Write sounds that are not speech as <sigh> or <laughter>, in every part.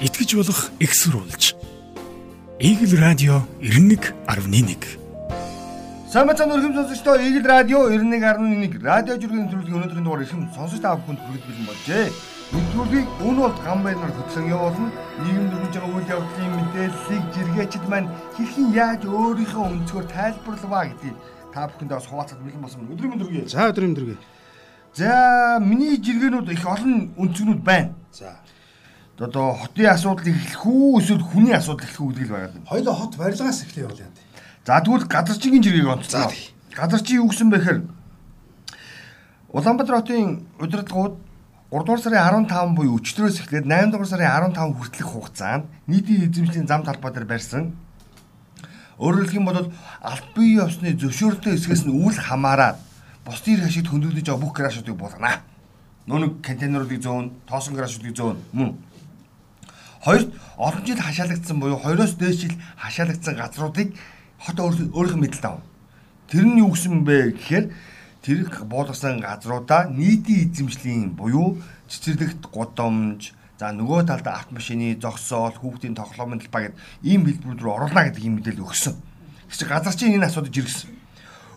итгэж болох экссурулж. Игэл радио 91.1 Сайн мэцэн өргөм сонсогчдоо Игэл радио 91.1 радио жүргийн төлөвлөгийн өнөөдрийн дугаар ихэм сонсогч та бүхэнд хүргэж бэлэн болжээ. Нэвтрүүлгийг өн бол гам байнаар хөтлөн явуулна. Нийгэм дөрвөн жага үйл явдлын мэдээллийг жиргээчд маань хэрхэн яаж өөрийнхөө өнцгөр тайлбарлаваа гэдгийг та бүхэндээ бас хуваалцах бэлэн болсон. Өдрийн мэнд хүргэе. За өдрийн мэнд хүргэе. За миний жиргэнүүд их олон өнцгнүүд байна. За. Одоо хотын асуудал эхлэх үү эсвэл хүний асуудал эхлэх үү гэдэг л байгаа юм. Хоёлоо хот барилгаас эхлэе бол яа. За тэгвэл газарчгийн жиргэг онцлоо. Газарчин юу гэсэн бэ гэхээр Улаанбаатар хотын удирдлагууд 3 дугаар сарын 15 буюу өчтөрөөс эхлээд 8 дугаар сарын 15 хүртэлх хугацаанд нийтийн эзэмшлийн зам талбай дээр барьсан Өөрөөр хэлэх юм бол алт бие ёсны зөвшөөрөлтөө эсгээс нь үл хамааран бусдын ирэх ашигт хөндлөж байгаа бүх гаражуудыг болгоно. Нүүн контейнеруудыг зөөн, тоосон гаражуудыг зөөн мөн. Хоёрт олон жил хашаалагдсан буюу хоёроос дээш жил хашаалагдсан газруудыг хот өөрийнх нь мэдэлд авна. Тэр нь юу гэсэн бэ гэхээр тэр буулгасан газруудаа нийтийн эзэмшлийн буюу цэцэрлэгт гудамж за нөгөө талд автомашины зогсоол хүүхдийн тоглоомын талбай гэдэг ийм хэлбэрүүд рүү оруулна гэдэг ийм мэдээлэл өгсөн. Гэвч газар чинь энэ асуудыг жиргсэн.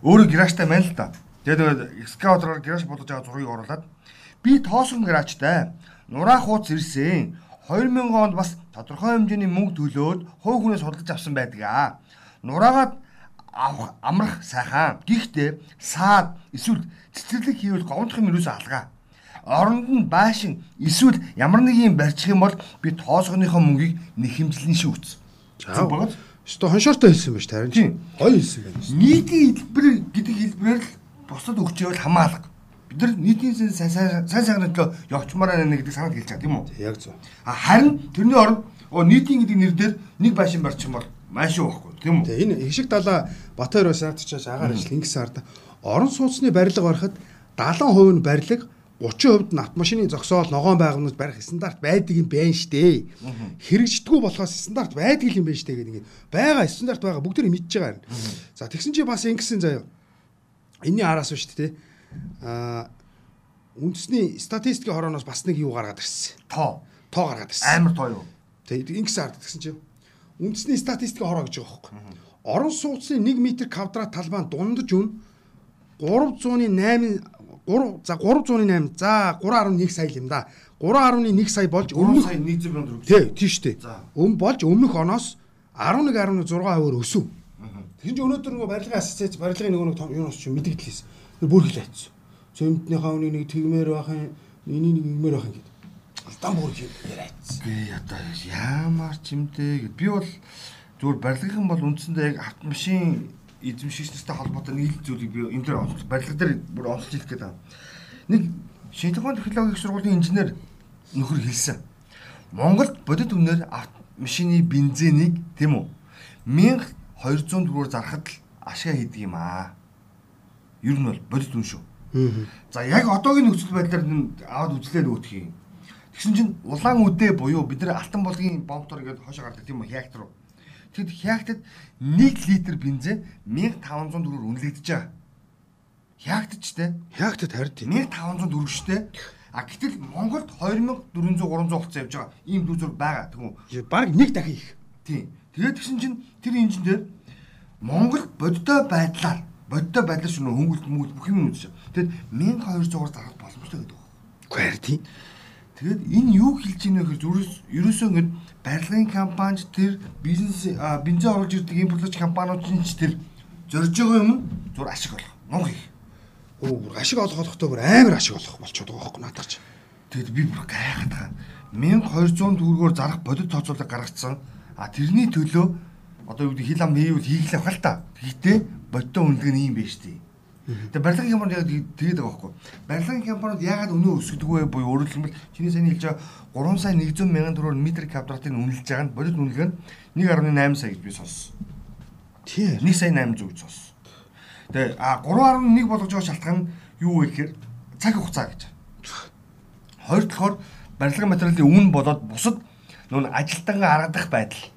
Өөрөө гэраштай байна л да. Тэгээд экскаватороор гэраш болгож байгаа зургийг оруулад би тоосон гэраштай нураа хууц ирсэн 2000 онд бас тодорхой хэмжээний мөнгө төлөөд хувь хүнээс худалдаж авсан байдаг аа. Нураагаад авах амрах сайхан. Гэхдээ саад эсвэл цэцэрлэг хийвэл говьдох юм юусаа алгаа. Оронд нь байшин эсвэл ямар нэг юм барьчих юм бол би тоосгоныхоо мөнгийг нэхэмжлэн шүүц. За багт. Өстө хоншортой хэлсэн байж таарин. Гоё хэлсэн байна. Нийтийн хэлбэр гэдэг хэлбэрээр л бусад өгчөөл хамаалга. Бид нар нийтийн сайн сайн сайхны төлөө явчмаар байна гэдэг санаад хэлж байгаа тийм үү? Яг зөв. А харин тэрний оронд оо нийтийн гэдэг нэр дээр нэг байшин барьчих юм бол маш шүү байхгүй тийм үү? Тэгээ энэ их шиг далаа Батөр бас наадчаач агаар ажил ингэсэн ард орон сууцны барилга барихад 70% нь барилга 30% нь автомашины зогсоол ногоон байгуунууд барих стандарт байдаг юм байна штэ. Хэрэгждэггүй болохоос стандарт байдаг юм байна штэ гэдэг ингээд байгаа стандарт байгаа бүгд тэр мэдж байгаа. За тэгсэн чи бас ингэсэн заяа. Энийний араас шүү дээ. Аа үндэсний статистикийн хорооноос бас нэг юу гаргаад ирсэн. Тоо. Тоо гаргаад ирсэн. Амар тоо юу? Тэгээ ингэсэн ард гэсэн чинь үндэсний статистикийн хороо гэж байгаа байхгүй. Орон сууцны 1 м квадрат талбай дундаж үн 308 3 за 308 за 3.1 сая юм да. 3.1 сая болж 3 өмнөх сая 100 мянган төгрөг. тий тий. За. Өн болж өмнөх оноос 11.6% өсөв. Ч өнөөдөр нөгөө барилгын ассоциац барилгын нөгөө нэг том юунаас ч мэдээлэлээс тэр бүр хилээ хийсэн. Цементнийхаа үнийг нэг тэгмээр байхын энийг нэг игмээр байхын гэдэг. Алдаан бүр яриац. Гээ одоо ямар ч юмтэй гэд. Би бол зүгээр барилгын бол үндсэндээ яг автомашин эзэмшигчнэртэй холбоотой нэг л зүйлийг би энэ дээр онцлог барилга дээр бүр онцлж хэлэх байна. Нэг ухааны технологийн их сургуулийн инженер нөхөр хэлсэн. Монголд бодит үнээр автомашины бензинийг тийм үү 1200 төгрөгөөр зархад л ашиг хийдэг юм аа. Ер нь бол бодит үн шүү. За яг одоогийн нөхцөл байдлаар аваад үзлээд өтөх юм. Тэгсэн чинь улаан үдэ буюу бид нар алтан болгын бомбтор гэдэг хошоо гардаг тийм үү реактор руу. Тэгэд реакторт 1 литр бензин 1500 төгрөгөөр үнэлэгдэж байгаа. Реакторч те Яагтад хард. 1500 төгрөг штэ. А гэтэл Монголд 2400 300 хугацаа явж байгаа. Ийм дүү зураг байгаа. Тэгвэл Бараг нэг дахин их. Тийм. Тэгээд тэгсэн чинь тэр инженер Монгол бодтой байдлаар бодтой байдлаар шинэ хөнгөлт мөнгө бүх юм үзэж. Тэгэд 1200-аар зарах боломжтой гэдэг. Үгүй хард. Тэгээд энэ юу хэлж ийнэ гэхээр зүрээс ерөөсөө ингэ барилгын компанич тэр бизнес бензин оруулж ирдэг импортлогч компаниуд чинь ч тэр зорж байгаа юм зур ашиг болох. Их. Өө бүр ашиг олох олохдоо бүр амар ашиг олох болчиход байгаа байхгүй надад ч. Тэгэд би бүр гайхаад байгаа. 1200 төгрөгөөр зарах бодит тооцоолыг гаргацсан. А тэрний төлөө одоо юу гэдэг хил ам хийвэл хийх л авах л та. Гэхдээ бодиттой үнэлгээ нь юм байна шүү дээ. Тэгээ барилгын компаниуд яг тэгээд байгаа байхгүй. Барилгын компаниуд яагаад өнөө өсгдөг вэ буюу өөрөөр хэлбэл чиний сайн хэлж байгаа 3 сая 100 мянган төгрөгөөр метр квадратыг үнэлж байгаа нь бодит үнэлгээ нь 1.8 сая гэж би сонссон. Тий. 1 сая 800 гэж сонссон. Тэгээ а 3.1 болгож байгаа шалтгаан нь юу вэ гэхээр цаг хугацаа гэж. Хоёр дахь барилгын материалын үн болоод бусад нүүн ажилтан аргадах байдал.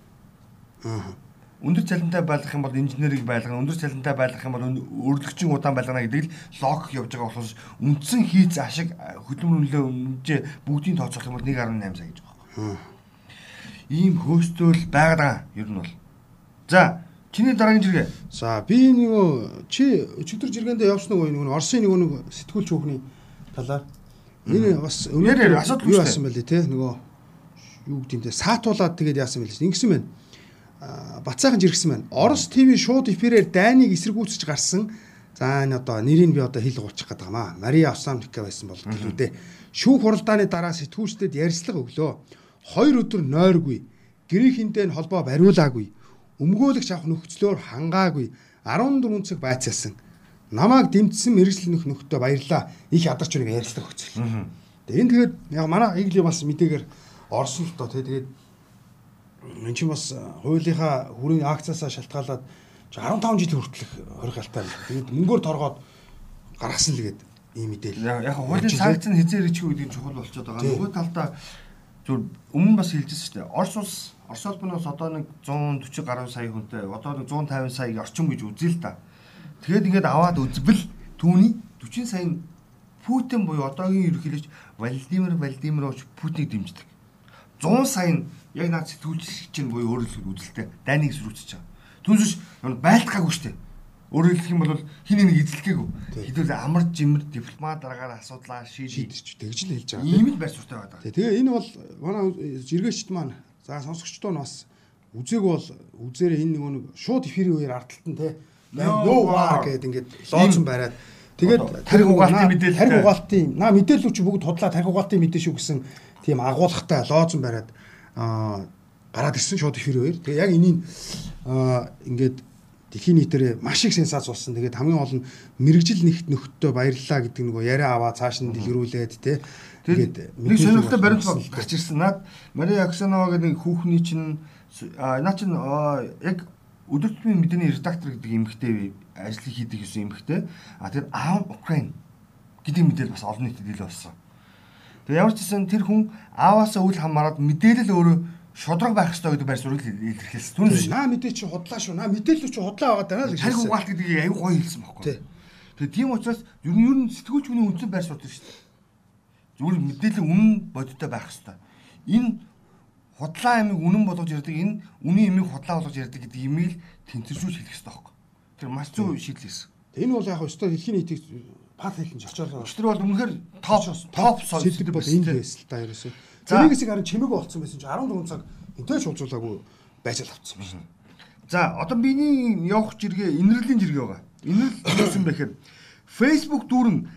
Өндөр цалинтай байлгах юм бол инженерийг байлгана, өндөр цалинтай байлгах юм бол өрлөгчийн удаан байлгана гэдэг л логик явж байгаа болохоос үндсэн хийц ашиг хөдөлмөр үнэлгээ үнжээ бүгдийн тооцоолох юм бол 1.8 сая гэж байгаа. ийм хөөстөл байгаад байгаа ер нь бол. За чиний дараагийн жиргээ. За би нөгөө чи өчигдөр жиргэндээ явсан нөгөө нөгөө Оросын нөгөө нэг сэтгүүлч хүүхний талаар энэ бас юу шүү дээ. яасан бэлээ те нөгөө юу гэдэмтэй саатуулаад тэгээд яасан бэлээ ингэсэн байна. Аа, Бацаахан жиргсэн байна. Орос ТV шууд эфирээр дайныг эсэргүүцэж гарсан. За энэ одоо нэрийг би одоо хэл гуйчих гээд байгаа маа. Мария Осамтика байсан бол гэлүү дээ. Шүүх хуралдааны дараа сэтгүүлчдэд ярьцлага өглөө. Хоёр өдөр нойргүй. Грекинтэй нь холбоо бариулаагүй. Өмгөөлөгч авах нөхцлөөр хангаагүй. 14 цаг байцаасан. Намааг дэмжсэн мэрэгжил нөх нөхдөө баярлаа. Их ядарч үрийг ярьцлага өгцөл. Тэгээ энэ тэгээд яг манай игли бас мэдээгээр орсон л тий тэгээд Энд чинь бас хуулийнхаа хүрийн акцаасаа шалтгаалаад 15 жил хүртэлх хоригалтаа. Тэгээд мөнгөөр торгоод гаргасан л гээд ийм мэдээлэл. Яг хуулийн санкц нь хизээ ирэх гэдэг нь чухал болчиход байгаа. Нөгөө талдаа зүр өмнө бас хэлжсэн шүү дээ. Орос улс Орос улбанаас одоо нэг 140 гаруй сая хүнтэй одоо нэг 150 сая орчим гэж үзье л да. Тэгээд ингээд аваад үзбэл түүний 40 сая нь Путин буюу одоогийн ерөнхийлөгч Владимир Владимирович Путинийг дэмждэг. 100 сая нь яг наад сэтгүүлч чинь буюу хэлбэл үзэлтэй дайныг сүрүүцэж байгаа. Юм байлтгаагүй дээ. Өөрөөр хэлэх юм бол хин нэг эзлэхгээгүй. Хэдүүл амар жимэр дипломат дараагаар асуудлаа шийдэж тэгж л хэлж байгаа. ийм л байр суурьтай байдаг. Тэ, Тэгээ энэ бол манай жиргээчд маань за сонсогчдоо бас үзег бол үзээрээ энэ нөгөө нэг шууд эфирийн үеэр ардталт нь те No war гэдэг ингээд лооцсон бариад тэгээд тархи угаалтын мэдээлэлтэй. тархи угаалтын наа мэдээлэлч бүгд худлаа тархи угаалтын мэдээ шүү гэсэн тийм агуулгатай лооцсон бариад аа гараад ирсэн шууд эфирийн үеэр тэгээ яг энийг аа ингээд дэлхийн нийтээр маш их сенсац болсон. Тэгээд хамгийн гол нь мэрэгжил нэгт нөхдөд баярлалаа гэдэг нөгөө яриа аваа цааш нь дэлгэрүүлээд те Тэгээд нэг сонирхолтой баримт гарч ирсэн. Наад Мария Аксанова гэдэг нэг хүүхний чинь наа чинь яг өдөртмийн мэдээний редактор гэдэг эмэгтэй ажил хийдэг гэсэн эмэгтэй. А тэр аав Украин гэдэг мэдээлэл бас олон нийтэд ил болсон. Тэгээд ямар ч гэсэн тэр хүн ааваасаа үл хамааран мэдээлэл өөрөө шудраг байх ёстой гэдэг байр суурийг илэрхийлсэн. Түүнээс наа мэдээ чи худлаа шүү. Наа мэдээлэл чи худлаа байгаа даа л гэж хэлсэн. угаалт гэдгийг аюу гоё хэлсэн байхгүй. Тэгээд тийм учраас ер нь ер нь сэтгүүлч хүний үндсэн байр суурь шүү дээ. Зүгээр мэдээлэл үнэн бодиттой байх хэрэгтэй. Энэ худлаа амиг үнэн болгож ярьдаг энэ үнийн амиг худлаа болгож ярьдаг гэдэг имийг л тэнцвэржүүлж хэлэх хэрэгтэй байхгүй. Тэр маш зөв шийдэл хийсэн. Энэ бол яг өстой дэлхийн нийтийг пад хэлэн очоолоо. Тэр бол үнэхээр топ топ сэдв бол энэ л байсан л та ерөөсөө. За. Тэрнийгээс харин чимэг болцсон байсан чи 14 цаг энтэй ч уулзуулаагүй байж л авцсан байна. За одоо биний явах жиргээ инэрлийн жиргээ байгаа. Инэрл юусэн бэ гэхээр Facebook дүүрэн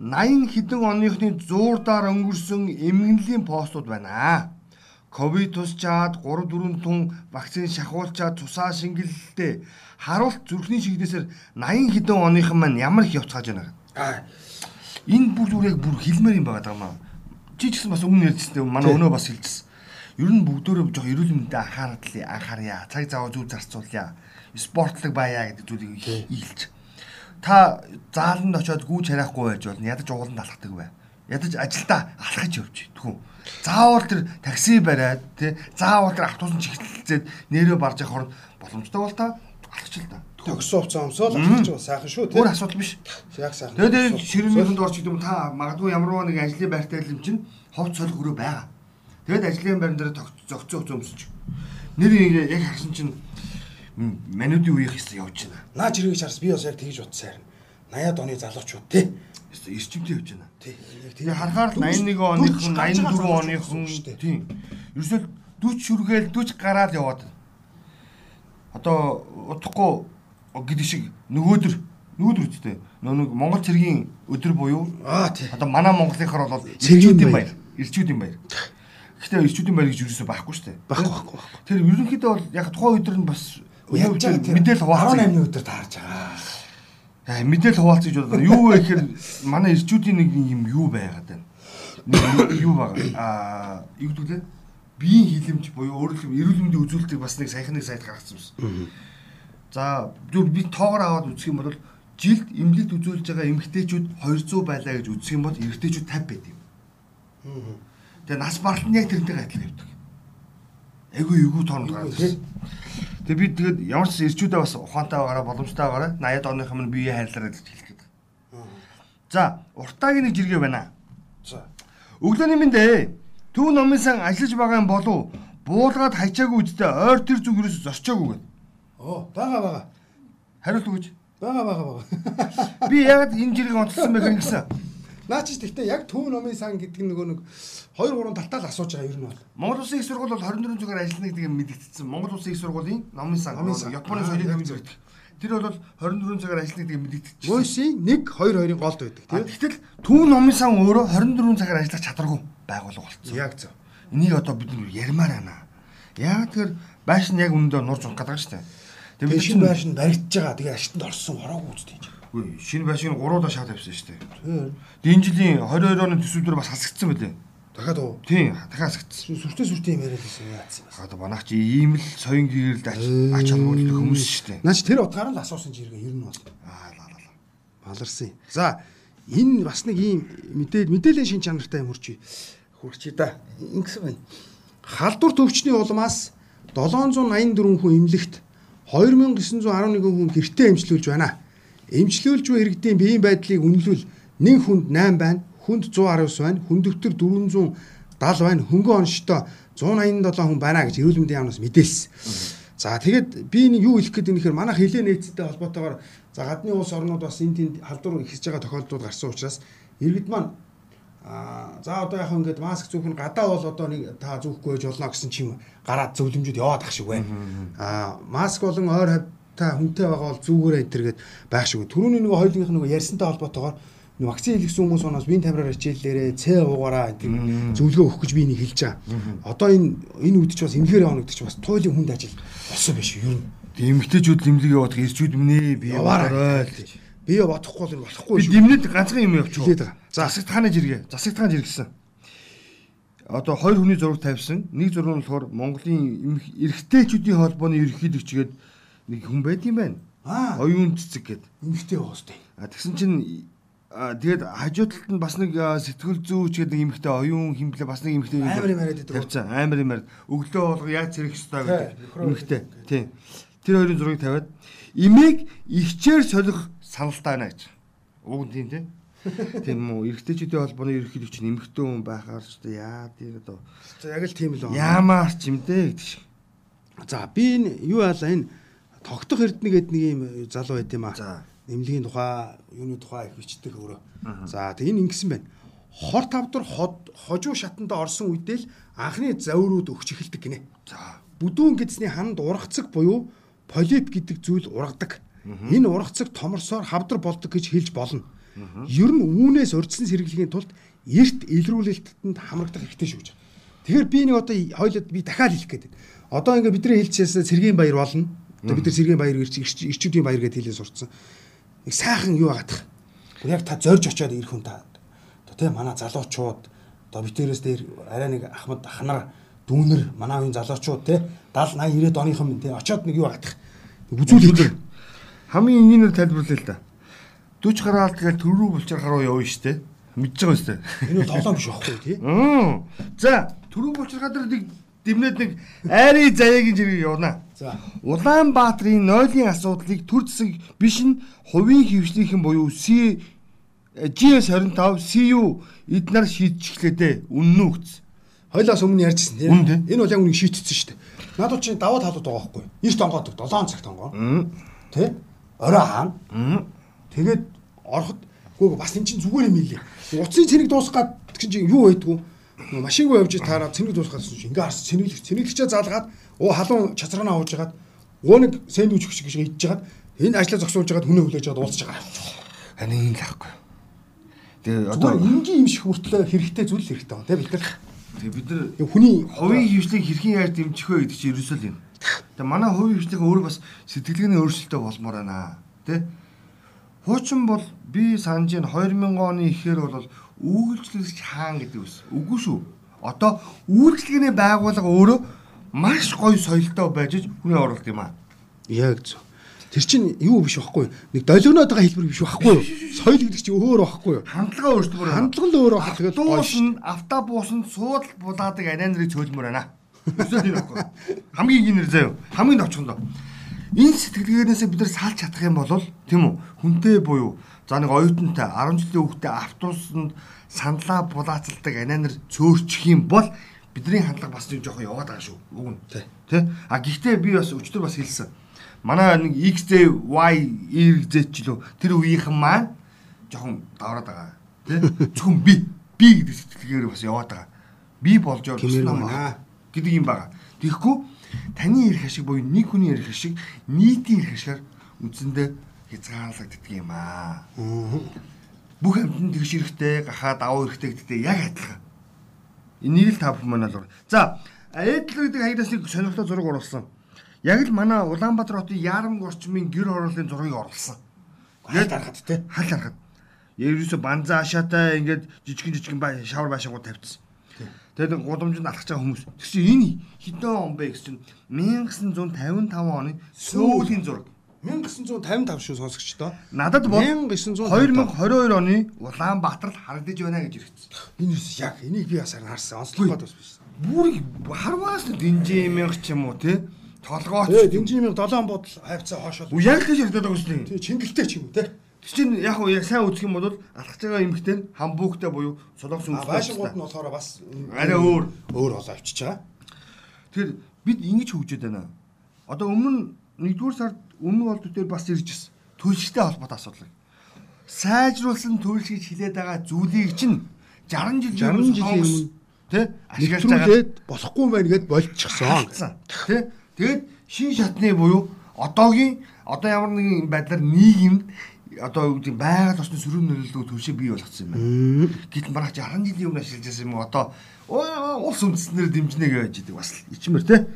80 хэдэн оныхны зуурдаар өнгөрсөн эмгэнлийн постууд байна. Ковид тусчаад 3 4 тун вакцин шахуулчаад тусаа шингэлэлтэй харуулт зүрхний шигнээсээр 80 хэдэн оныхан маань ямар их явцгааж байна. Аа Энэ бүр зүгээр яг бүр хилмээр юм байгаа даа. Чи ч гэсэн бас өмнө ярьжсэн манай өнөө бас хэлжсэн. Ер нь бүгдөө жоох эрүүл мэндэд анхаарал анхаарья. Цаг зав зүв зарцуулъя. Спортлог баяа гэдэг зүйлийг ийлж. Та зааланд очиод гүүж харахгүй байж бол ядаж ууланд алхдаг бай. Ядаж ажилдаа алхаж явж тхүү. Заавал тэр такси бариад тий заавал тэр автобус чиглэлцээд нэрээ барж явах хооронд боломжтой бол та алхач л да. Төгсөө хувцас өмсөөл авчих чинь сайхан шүү Өөр асуудал биш. Яг сайхан. Тэгээд ширмийнхэнд орч гэдэг юм та магадгүй ямар нэг ажлын байртай юм чинь ховц цол хөрөө байгаа. Тэгээд ажлын байран дээр зөгцөө зөгцөө өмсөж. Нэр яг харсан чинь мануудын үеих хэсэг явж байна. Наа жиргэж харс би бас яг бодсон харин. 80-аад оны залуучууд тий. Эрчимтэй явж байна. Тий. Тэгээ харахаар л 81 оныхон 84 оныхон тийм. Ерөөсөл 40 шүргээл 40 гараад яваад. Одоо удахгүй гэдэг шиг нөгөөдөр нөгөөдөр үстэй. Нөө нэг Монгол цэргийн өдөр буюу Аа тий. Одоо манай монголынхаар бол Цэргийн баяр. ирчүүдийн баяр. Гэхдээ ирчүүдийн баяр гэж юусоо байхгүй шүү дээ. Баггүй баггүй баггүй. Тэр ерөнхийдөө бол яг тухайн өдөр нь бас мэдээлэл хуваалцсан. 18-ны өдөр таарж байгаа. Аа, Мэдээлэл хуваалцсан гэж бодлоо. Юу вэ гэхээр манай ирчүүдийн нэг юм юу байгаад байна. Нэг Юу байгаа. Аа, юу гэдэг лээ? Биеийн хилэмж буюу өөрөөр хэлбэл эрүүл мэндийн үзүүлэлтийг бас нэг саяхан нэг сайд гаргасан юм. За, зөв би тоогоор аваад үзэх юм бол жилд эмнэлэгт үзүүлж байгаа эмэгтэйчүүд 200 байлаа гэж үзэх юм бол эрэгтэйчүүд 50 байд юм. Тэгээ нас баралт нь яг тэрнтэйгээ адилхан явдаг. Айгүй эйгүү тоонд гараад ирсэн. Тэгээ би тэгээд ямар ч ирчүүдээ бас ухаантай байгаараа боломжтой байгаараа 80-аад оных юм бие хайрлаарай гэж хэлэх гээд. За, уртаагийн нэг жиргээ байна. За. Өглөөний минь дээ. Төв номын сан ажиллаж байгаа юм болов буулгаад хайчаагүй үсттэй ойр тэр зүг ерөөс зөрчөөгүй гэв. Оо, бага бага. Хариулт өгөөч. Бага бага бага. <laughs> Би яг энэ жирийг онцлсон байх гэсэн. Наа чи гэхдээ яг төв номын сан гэдэг нөгөө нэг 2 3 талтаа л асууж байгаа нь бол. Монгол Улсын их сургууль бол 24 цагаар ажиллана гэдгийг мэдэгдсэн. Монгол Улсын их сургуулийн номын сан. Японы соёлын төвийн зэрэг. Тэр бол 24 цагаар ажиллана гэдгийг мэдэгдсэн. Мөсийн 1 2 2-ын голд байдаг тийм. Тэгтэл төв номын сан өөрөө 24 цагаар ажиллах чадваргүй байгуулга болсон. Яг зөв. Энийг одоо бид нар ярмаар байна. Яг тэр байш нь яг үнэндээ нурж унах гэдэг шүү дээ. Тэгээ бид шинэ чинь- байр шин баригдаж байгаа. Тэгээ аштанд орсон ороогүй үстэй. Үгүй, шинэ байшин гуруудаа шал авсан шүү дээ. Тийм. Энэ жилийн 22 оны төсөвдөр бас хасагдсан байлээ. Дахиад уу. Тийм, дахиад хасагдсан. Сүртэй сүртэй юм яриад байсан яатсан юм. Одоо манайх чи ийм л соён гэрэлд ач холбогддог хүмүүс шүү дээ. Наач тэр утгаараа л асуусан жиргээ ер нь бол Аа лаа лаа. баларсан. За энэ бас нэг ийм мэдээл мэдээллийн шин чанартай юм хурчи. Хурчи да. Ингэсэн байна. Халдвар төвчний улмаас 784 хүн эмнэлэгт 2911 хүн гэртээ эмчлүүлж байна. Эмчлүүлж буй иргэдийн биеийн байдлыг үнэлвэл нэг хүнд 8 байна, хүнд 119 байна, хүндөвтөр 470 байна, хөнгөн онштой 187 хүн байна гэж эрүүл мэндийн яамнаас мэдээлсэн. За тэгээд би нэг юу хэлэх гээд нэхэр манайх хилээ нээцтэй холбоотойгоор за гадны улс орнууд бас энэ тэнд халдвар ихсэж байгаа тохиолдлууд гарсан учраас иргэд маань аа за одоо яг ингээд маск зүүх нь гадаа бол одоо нэг та зүүхгүй байж болно гэсэн чим гараад зөвлөмжүүд яваад ах шиг байна. Аа маск болон ойр хавь та хүнтэй байгаа бол зүгээрээ энэ төргээд байх шиг. Төрөний нөгөө хоёулынх нөгөө ярьсантай холбоотойгоор нөгөө вакцин хийлгсэн хүмүүс оноос бие тамираар хичээллээрээ цэ уугаараа энэ зөвлөгөө өгөх гэж би энийг хэлж байгаа. Одоо энэ энэ үдч бас эмнэлгээр явна гэдэг чинь бас туйлын хүнд ажил болсон биш юу? Нь Тэгээ эмгтээчүүд нэмлэг яваад ирчүүд минь ээ би яваарай. л. Бие бодохгүй бол болохгүй Би шүү. дэмнэд ганцхан юм явчих. Хэлээд байгаа. За засагт хааны жиргээ. Засагт хаан жиргсэн. Одоо хоёр хүний зураг тавьсан. Нэг зураг нь болохоор Монголын эрэгтэйчүүдийн холбооны ерөнхийлөгчгээд нэг хүн байд юм байна. Аа. Оюун цэцэг. Эмгтэй байгаа сте. А тэгсэн чинь тэгээд хажуу талд нь бас нэг сэтгэл зүйч гэдэг нэг эмэгтэй оюун химблэ бас нэг эмэгтэй Амар юм яриад байдаг. тавьсан. Амар юм яриад. Өглөө болго яаж зэрэг ёстой гэдэг эмэгтэй. Тийм. Тэр хоёрын зургийг тавиад имийг ихчээр солих саналтай байна гэж. Уг нь тийм тийм. <laughs> Тийм үү. Эрэгтэйчүүдийн холбооны ерөнхийлөгч нэмэгтэй хүн байхаар ч одоо яа тийм одоо За яг л тийм л байна. яамаар ч юм дээ гэдэг шиг. За би энэ юу яалаа энэ тогтох эрдэнэ гэдэг нэг юм залуу байд юм аа. За. Нэмлэгийн тухай, юуны тухай их бичдэг өөрөө. За тэг энэ ингэсэн байна. Хор тавдар ход хожуу шатанда орсон үедээ л анхны заврууд өгч эхэлдэг гинэ. За. Бүдүүн гэдсний ханд ургацэг буюу полип гэдэг зүйл ургадаг. Энэ ургацэг томорсоор хавдар болдог гэж хэлж болно. Ер нь үүнээс урьдчилан сэргийлэхийн тулд эрт илрүүлэлтэнд хамрагдах хэрэгтэй шүү гэж. Тэгэхээр би нэг одоо хоёлоод би дахиад хэлэх гээд байна. Одоо ингээ бидний хэлчихсэн Сэргийн баяр болно. Одоо бид нар Сэргийн баяр ирч ирчүүдийн баяр гэдээ хэлээ сурцсан. Нэг сайхан юу агаадах. Яг та зорж очиод ирэх хүн та. Одоо тийм манай залуучууд одоо битэрээс дээр арай нэг ахмад ахнар дүүнер манай үеийн залуучууд те 70 80 90 оныхон те очиод нэг юу агаадах. Үзүүлэх. Хамгийн энгийнээр тайлбарлая л да. 40 гараалт гээл төрөө булчир харуу явна штэ. Мэдж байгаа штэ. Энэ бол тоглоом биш байхгүй тий. За, төрөө булчир гадар нэг дэмнээд нэг айрын заяагийн жиргээ явна. За. Улаанбаатарын нойлын асуудлыг төр засаг биш нь хувийн хөвчлийнхэн буюу C GS25 CU эднэр шийдчихлээ дээ. Үнэн үү гэсэн. Хойлоос өмнө ярьжсэн тий. Үн тий. Энэ бол яг үнийг шийтгсэн шүү дээ. Надад чинь даваа талууд байгаа байхгүй. Эрт онгоодог 7 цагт онгоо. Тий? Орой хаана? Тэгээд ороход гүү бас эн чинь зүгээр юм ийли. Уцын цэник дуусгаад чинь чинь юу байдгүй. Машингүй явж таараа цэник дуусгаад чинь ингээ харс цэниглэг цэниглэгчээ заалгаад уу халуун чацраанаа хууж хагаад өө нэг сэндвич өгч гэж идж хагаад энэ ажлаа зогсуулж хагаад хүнээ хүлээж аваад уулзж байгаа. Хань энэ л ахгүй. Тэгээ Одоо энгийн юм шиг хүртлээ хэрэгтэй зүйл хэрэгтэй байна тий бид нар. тэгээ бид нар хүний хувийн хөвчлийг хэрхэн яаж дэмжих вэ гэдэг чинь ерөөсөө л юм. Тэгээ манай хувийн хөвчлийг өөрөө бас сэтгэлгээний өөрчлөлтөө болмоор байна. Тэ? Хуучин бол би санаж ин 2000 оны ихээр бол үйлчлэгч хаан гэдэг ус. Үгүй шүү. Одоо үйлчлэгээний байгууллага өөрөө маш гоё соёлтой байж хүний оруулалт юм аа. яг зөв. Тэр чинь юу биш байхгүй? Нэг долгионоод байгаа хэлбэр биш байхгүй? Соёл гэдэг чинь өөр байхгүй? Хандлага байна. Хандлага л өөр байх тэгээд гоё Дуус нь автобус нь суудал булаадаг анаа нарыг цөөлмөр байна. Эсвэл тийм байхгүй. Хамгийн гинэр заяа. Хамгийн товчхондоо. Энэ сэтгэлгээнээс бид нар салж чадах юм бол тийм үү? Хүнтэй буюу за нэг оюутантай 10 жилийн хүүхдээ автобусанд сандлаа булаацалдаг анаа нар цөөрчих юм бол бидний хандлага бас нэг жоохон яваад байгаа шүү. Уг нь. Тий. Тэ? А гэхдээ би бас өчтөр бас хэлсэн. Манай нэг XZ Y YZ ч лөө тэр үеийнхэн маань жоохон давраад байгаа. Тэ? Зөвхөн би би гэдэг сэтгэлгээр бас яваад байгаа. Би болж яваад байна. Гэдэг юм байгаа. Тэгэхгүй таны эрх ашиг буюу нэг хүний эрх ашиг нийтийн эрх ашигаар үндсэндээ хязгаарлагддаг юм аа. Бүх амьтанд тэгш эрэхтэй, гахаа давуу эрэхтэй гэдэгтэй яг адилхан. Энийг л та бүхэн манайд л. За, Эдл гэдэг хаягдаас нэг сонирхолтой зураг оруулсан. Яг л манай Улаанбаатар хотын Ярамг орчмын гэр хорооллын зургийг оруулсан. Хальт харахад те. Хал харахад. Ерөөсө банза ашаатай ингээд жижигэн жижигэн шавар байшаагууд тавьчихсан. Тэгээд нэг гудамжинд алхаж байгаа хүмүүс. Тэр чинь энэ хэдэн он бэ гэсэн чинь 1955 оны сүүлийн зураг. 1955 шүү сонсогчдоо. Надад бол 1952 2022 оны Улаанбаатарт харагдаж байна гэж ирчихсэн. Энэ юус яг энийг би бас харсан. Онцлог гоод бас биш. Бүр харваас нь динжимэнх ч юм уу те толгооч. Ээ дэмжимийн 7 бодол хайвцаа хоошоо. Яг л байгаа юм. Тэгээ чингэлтэй ч юм уу те. Тэр чинь яг уу сайн үзэх юм бол алхаж байгаа эмхтэй нь хамбугтай буюу солонгос үстэй. байшингууд нь болохоор бас арай өөр. өөр болоо авчиж байгаа. Тэгэхээр бид ингэж хөгжөөд байна. Одоо өмнө нь 1-р сард өмнө бол төдөр бас ирж ирсэн. Төлштэй холбоотой асуудал. Сайжруулсан төлш гэж хилээд байгаа зүйлийг чинь 60 жил 60 жилийн өмнө тий ашиглаж байгаа болохгүй юм байна гэд болчихсон. Тэ? Тэгээд шин шатны буюу одоогийн одоо ямар нэгэн байдлаар нийгэмд одоо юу гэдэг байгаль орчны сөрөг нөлөөлөлөө төлшөө бий болгоцсон юм байна. Гэтэл маргач 60 жилийн өмнө ашиглаж байсан юм одоо оо, улс үндэстнэр дэмжнэ гэж идэг бас ичмэр те.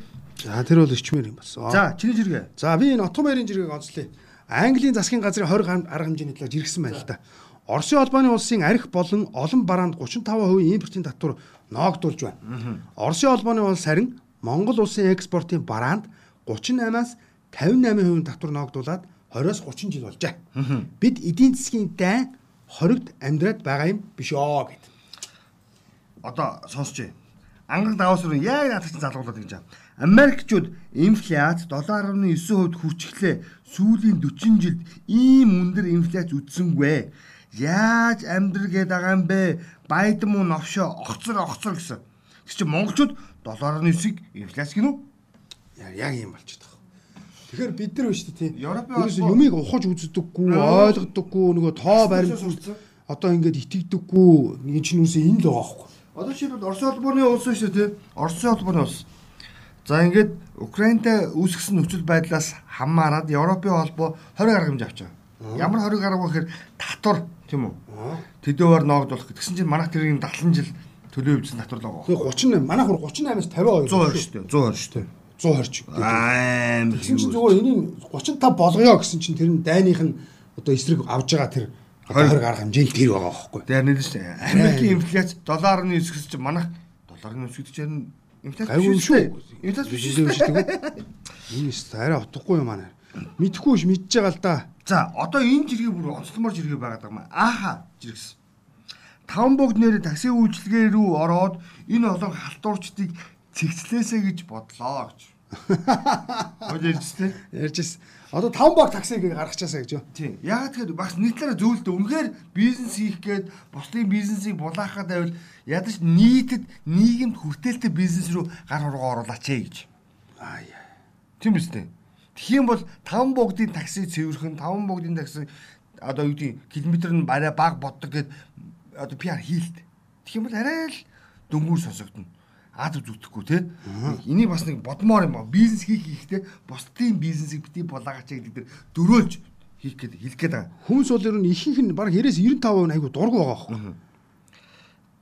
За тэр бол ичмэр юм бас. За чиний жиргээ. За би энэ Отто баярын жиргэг онцлие. Английн засгийн газрын 20 гам- арга хэмжээний талаар жиргсэн байна л да. Оросын холбооны улсын арх болон олон бараанд 35% импортын татвар ноогдуулж байна. Оросын холбооны улс харин Монгол улсын экспортын бараанд 38-аас 58% татвар ноогдуулаад 20-оос 30 жил болжээ. Бид эдийн засгийн дайн хоригд амьдраад байгаа юм биш оо гэд. Одоо сонсч бай. Ангар даваас руу яг наадах чинь залгуулад гэж байна. Америкчууд инфляц 7.9% хүрчихлээ. Сүүлийн 40 жилд ийм өндөр инфляц үтсэнгүй. Яаж амьдрал гээд байгаа юм бэ? Байдан муу новшоо огцор огцор гэсэн. Тэр чинь монголчууд 7.9-ийг инфляц гинүү? Яг юм болчиход. Тэгэхээр бид нар биш тий. Европын Ерөөсөө юмыг ухаж үздэггүй, ойлгодоггүй, нөгөө тоо баримт одоо ингээд итгэдэггүй. Энэ чинь үсээ энэ л байгаа байхгүй. Одоо жишээлбэл Оросын холбооны улс шүү тий. Оросын холбооны улс. За ингээд Украинтай үүсгэсэн нөхцөл байдлаас хамаарад Европын холбоо 20 гаруй хэмжээ авч байгаа. Ямар 20 гаруй гэхээр татвар тийм үү? Төдөөөр ноогдуулах гэсэн чинь манайх тэрийг 70 жил төлөө өвчсөн татвар л байгаа. Тэгээ 38 манай хур 38-аас 52. 120 шүү дээ. 120 шүү дээ. 120 ч. Аим. Тэгсэн чинь зүгээр энийг 35 болгоё гэсэн чинь тэр нь дайных нь одоо эсрэг авж байгаа тэр одоо 20 гарга хэмжээнд тэр байгаа байхгүй. Тэр шүү дээ. Америкийн инфляц долларын өсгөс чинь манайх долларын өсгөж чинь инфляц Гайгүй юм биш шүү. шүү. Инфляц биш шүү. шүү дээ. Энэ өст арай утгагүй юм аа. Мэдхгүй ш мэдж байгаа л да. За одоо энэ жиргээ бүр онцломор жиргээ байгаад байгаа юм. Ааха жиргэсэн. Таван бүгд нэр такси үйлчилгээ рүү ороод энэ олон халтуурчдыг цэгцлээсэ гэж бодлоо гэж. <laughs> Хөл ярьжтэй. Ярьж ирсэн. Одоо 5 баг таксиг гаргачаасаа гэж юу? Тийм. Яагаад тэгэхээр багс нэг талаараа зөвлөлтөө үнэхээр бизнес хийх гээд бусдын бизнесийг булаахад байвал ядаж нийтэд нийгэмд хүртээлтэй бизнес рүү гар хургаа оруулаач ээ гэж. Аа. Тийм дээ. Тэгэх юм бол таван богдын такси цэвэрхэн таван богдын такси одоо юу гэдэг километр нь арай бага боддог гэд одоо PR хийлт. Тэгэх юм бол арай л дөнгүүр сонсогдно. Ад зүтгэхгүй те. Энийг бас нэг бодмоор юм ба. Бизнес хийх хийхдээ бусдын бизнесийг бити булаагаач гэдэг дээр дөрөөлж хийх гээд хэлэх гээд байгаа. Хүмүүс бол ер нь ихэнх нь баг 90-95% айгу дургу байгаа байхгүй.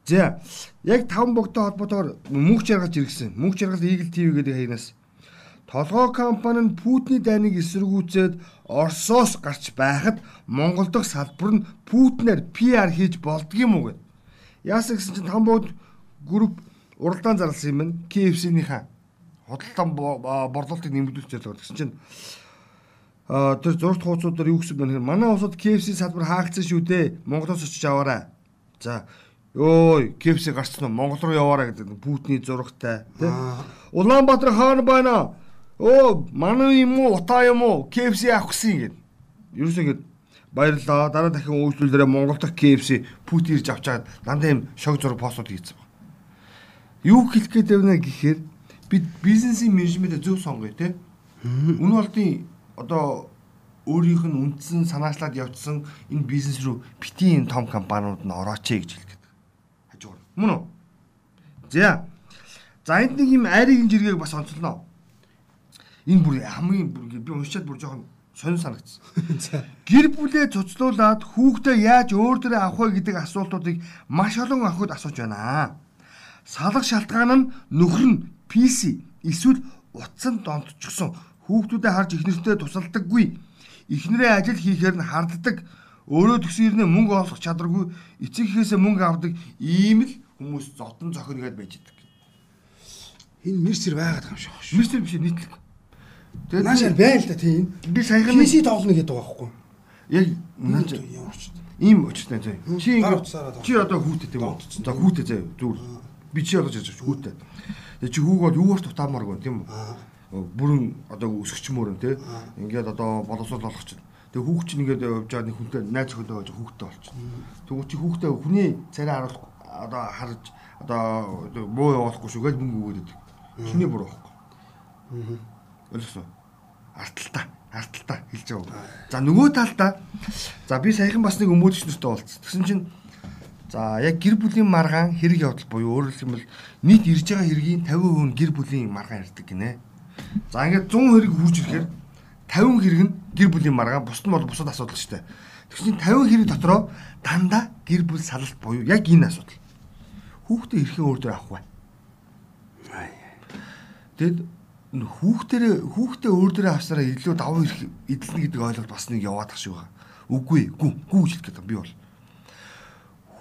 За яг таван богтой холбоотойгоор мөнх жаргалж иргсэн. Мөнх жаргал Eagle TV гэдэг хаягнаас толгой компани нь Путиний дайныг эсэргүүцээд Оросоос гарч байхад Монгол дахь салбар нь Путинаар PR хийж болдгийм үү гэд. Яасан гэсэн чинь таван богд групп уралдаан зарласан юм байна. KFC-ийнхаа худалдан борлуулалтыг нэмэгдүүлж байгаа гэсэн чинь А тэр зурд хуудасуудаар юу гэсэн бэ гэхээр манай улсад KFC салбар хаагдсан шүү дээ. Монголоос очиж аваарай. За ёой KFC гарцсан уу? Монгол руу яваарай гэдэг Путиний зурагтай тий. Улаанбаатар хаана байна? Оо манай юм уу? Утаа юм уу? KFC авах гэсэн юм. Ерөөсөө ингэ баярлаа. Дараа дахин үйлчлүүлээрээ Монгол дахь KFC Путин ирж авчаад дандаа юм шог зураг постууд хийсэн баг. Юу хэлэх гээд байна гэхээр бид бизнесийн менежментээ зөв сонгоё те. Үнэ болдын одоо өөрийнх нь үндсэн санаачлаад явцсан энэ бизнес рүү битийн том компаниуд нь орооч гэж хэлгээд. Хажуугаар. Мөн үү? За. За энд нэг юм айрын жиргэг бас онцлоо. Энэ бүр хамгийн бүр би уншаад бүр жоохон сонир санагдсан. <laughs> Гэр бүлээ цуцлуулад хүүхдээ яаж өөр дөрөө авах вэ гэдэг асуултуудыг маш олон охид асууж байна. Салах шалтгаан нь нөхөр нь PC эсвэл утсан донтчихсон хүүхдүүдэд харж ихнэртэй тусалдаггүй. Ихнэрээ ажил хийхээр нь харддаг. Өөрөө төсөөр нь мөнгө олох чадваргүй эцэг ихээсээ мөнгө авдаг ийм л хүмүүс зодон зохино гэдээ байж идэг. Энэ мерсер байгаад байгаа юм шиг шүү. Мистер биш нийтлэг. Тэгээд наашаар байна л да тийм. би саяхан PC тоглоно гэдэг байгаа байхгүй. яг наач Ямар ч. ийм очтой зөө. Чи ингэ чи одоо тийм үү? За хүүтэй зөө зүгээр. Би чи одоо жиж хүүтэй. Тэгээ чи хүүг бол юугаар тутаамааргүй тийм үү? Бүрэн одоо өсгчмөр нь тий. Ингээд одоо боловсрол болох чинь. Тэгээ хүүхд чинь ингээд явж байгаа нэг хүнтэй найз өхөндөө байж хүүхдтэй болчихно. Тэгвэл чи хүүхдээ хүний царай харуулах одоо харж одоо муу явуулахгүй шүү гэж мөнгө өгөөд идэг. Чиний буруу байхгүй. Ойлгосон. Арталтаа. Арталтаа хэлж байгаа. За нөгөө талдаа за би саяхан бас нэг өмөөдөгч нартай уулзсан. Тэгсэн чинь за яг гэр бүлийн маргаан хэрэг явдал буюу өөрөөр хэлбэл нийт ирж байгаа хэргийн 50% нь гэр бүлийн маргаан ирдэг гинэ. За ингээд 100 хэрэг хурж ирэхээр 50 хэрэг нь гэр бүлийн маргаан бусд нь бол бусад асуудал шүү дээ. Тэгсэн чинь 50 хэрэг дотроо дандаа гэр бүл салалт буюу яг энэ асуудал. Хүүхдээ эрхэн өөр дээр авах бай. Тэгэд хүүхдэрээ хүүхдээ өөр дээрээ авсараа илүү давуу ирэх эдэлнэ гэдэг ойлголт бас нэг яваад тах шиг байгаа. Үгүй гү гү хэлэх гэдэг би бол.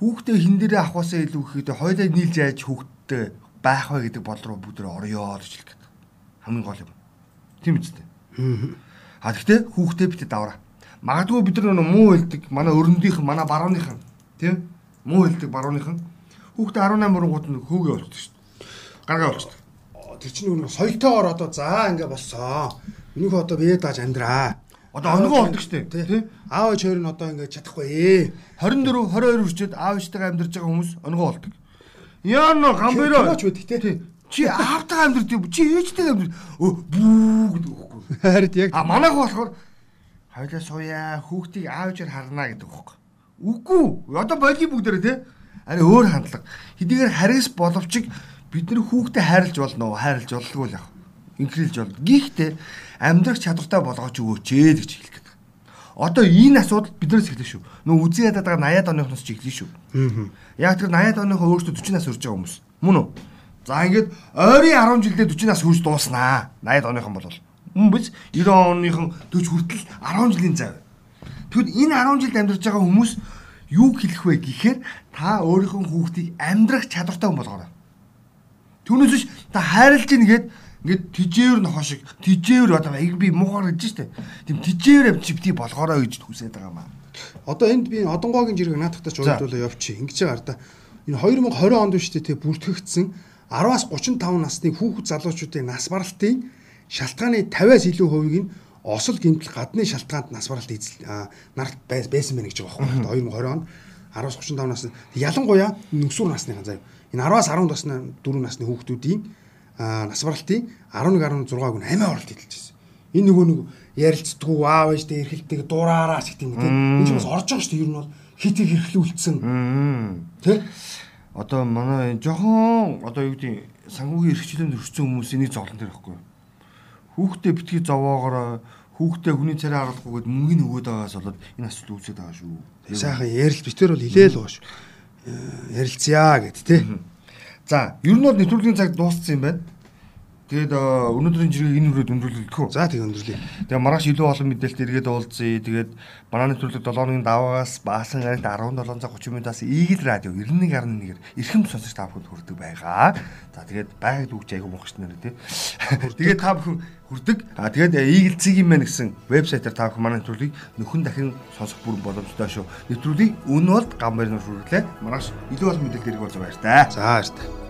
Хүүхдээ хин дээрээ авахаасаа илүү гэхэд хоёлаа нийлж яаж хүүхдтэй байх вэ гэдэг бодол руу бүгд орёо гэж хэлэх гэдэг. Хамгийн гол юм. Тийм үстэй. А тэгтээ хүүхдээ битээ давра. Магадгүй бид нар нөгөө муу хэлдэг манай өрөндийнхэн манай барууныхан тийм муу хэлдэг барууныхан хүүхдээ 18 мөрөнгүүд нь хөөгөө болчихсон шүү дээ. Гаргаа болчихсон. Тэр чинь нэг соёлтойгоор одоо за ингээ болсоо. Минийх одоо бие дааж амьдраа. Одоо онгоо болдог штэ. Тий. Тий. Аав ээж хоёр нь одоо ингээ чадахгүй ээ. 24 22 хүрчээд аав ээжтэйгээ амьдарч байгаа хүмүүс онгоо болдог. Яано гамбиро. Киноч байдаг тий. Чи аавтайгаа амьдардаг чи ээжтэйгээ амьдар. Өө бүү гэдэг үхгүй. Харин яг А манайх болохоор хоёлаа сууя хүүхдийг аав ээжээр харна гэдэг үхгүй. Үгүй. Одоо болги бүгдээрээ тий. Ари өөр хандлага. Хэдийгээр харис боловч бид нар хүүхдэд хайрлж болно уу? Хайрлж болдгоо л яг. Инхрийлж бол. Гэхдээ амьдрах чадвартай болгооч өгөөч ээ гэж хэлэх гэдэг. Одоо энэ асуудал биднээс эхэлнэ шүү. Нөө үзэн ядаад байгаа 80-аад оныхноос ч эхэлнэ шүү. Яг тэр 80-аад оныхоо өөрсдөө 40 нас хүрч байгаа хүмүүс. Мөн үү? За ингээд ойрын 10 жилдээ 40 нас хүрч дууснаа. 80-аад оныхон бол мөн биз 90 оныхон 40 хүртэл 10 жилийн зав. Тэгвэл энэ 10 жилд амьдарч байгаа хүмүүс юу хэлэх вэ гэхээр та өөрийнхөө хүүхдийг амьдрах чадвартай хүн болгоорой. Түүнээс биш та хайрлж ийн гээд ингээд тижээр нохоо шиг тижээр одоо аяг би муугар гэж штэ. Тийм тижээр авчи бити болгоорой гэж хүсэж байгаа юм аа. одоо энд би одонгоогийн жиргэг наадахтаа ч За. уйлдуулаа явчих. Ингэж байгаа да. Энэ 2020 онд биш тий бүртгэгдсэн 10-аас 35 насны хүүхэд залуучуудын нас баралтын шалтгааны 50-аас илүү хувийг нь осол гэмтэл гадны шалтгаанд нас баралт эзэл нарт бай- байсан байна гэж байгаа байхгүй 2020 онд 10-аас 35 насны ялангуяа нүсүр насныхан заяа энэ 10-аас 10 насны 4 насны хүүхдүүдийн а, нас баралтын 11.6-г нь амиа оролт эзэлж байсан. Энэ нөгөө нэг ярилцдаггүй аав ээжтэй эрхэлдэг дураараа ч гэдэг юм тийм. Энэ ч бас орж байгаа шүү дээ. Ер нь бол хитийг эрхлүүлсэн. Тэ? Одоо манай жохон одоо юу гэдэг санхүүгийн эрхчлэлд өршсөн хүмүүсийн нэг зовлон дээр байхгүй. Хүүхдээ битгий зовоогоор хүүхдээ хүний царай харуулахгүйгээд мөнгөний өгөөд байгаас болоод энэ асуудал үүсээд байгаа шүү. Сайхан ярил битэр бол хилээл боош. Ярилцъя гэд тэ. За, ер нь бол нэвтрүүлгийн цаг дууссан юм байна. Тэгээд өнөөдрийн жиргэг энэ хүрээд өндөрлөлтөх үү? За тэг өндөрлөе. Тэгээ маргааш илүү олон мэдээлэлт эргээд уулзъя. Тэгээд бананы нэвтрүүлэг 7 оны даваагаас баасан гарагт 17 цаг 30 минутаас Игэл радио 91.1-ээр эрхэм сонсож та бүхэнд хүрдэг байгаа. За тэгээд байгаль үгч айгу мохч нэр тий. Тэгээд та бүхэн хүрдэг. А тэгээд Игэл цэгийн мэн гэсэн вебсайтаар та бүхэн манай нэвтрүүлгийг нөхөн дахин сонсох бүр боломжтой шүү. Нэвтрүүлгийг өнөө бол гам барьнаар хүргэлээ. Маргааш илүү олон мэдээлэл эргүүлж байгаа баяр таа. За баяр та.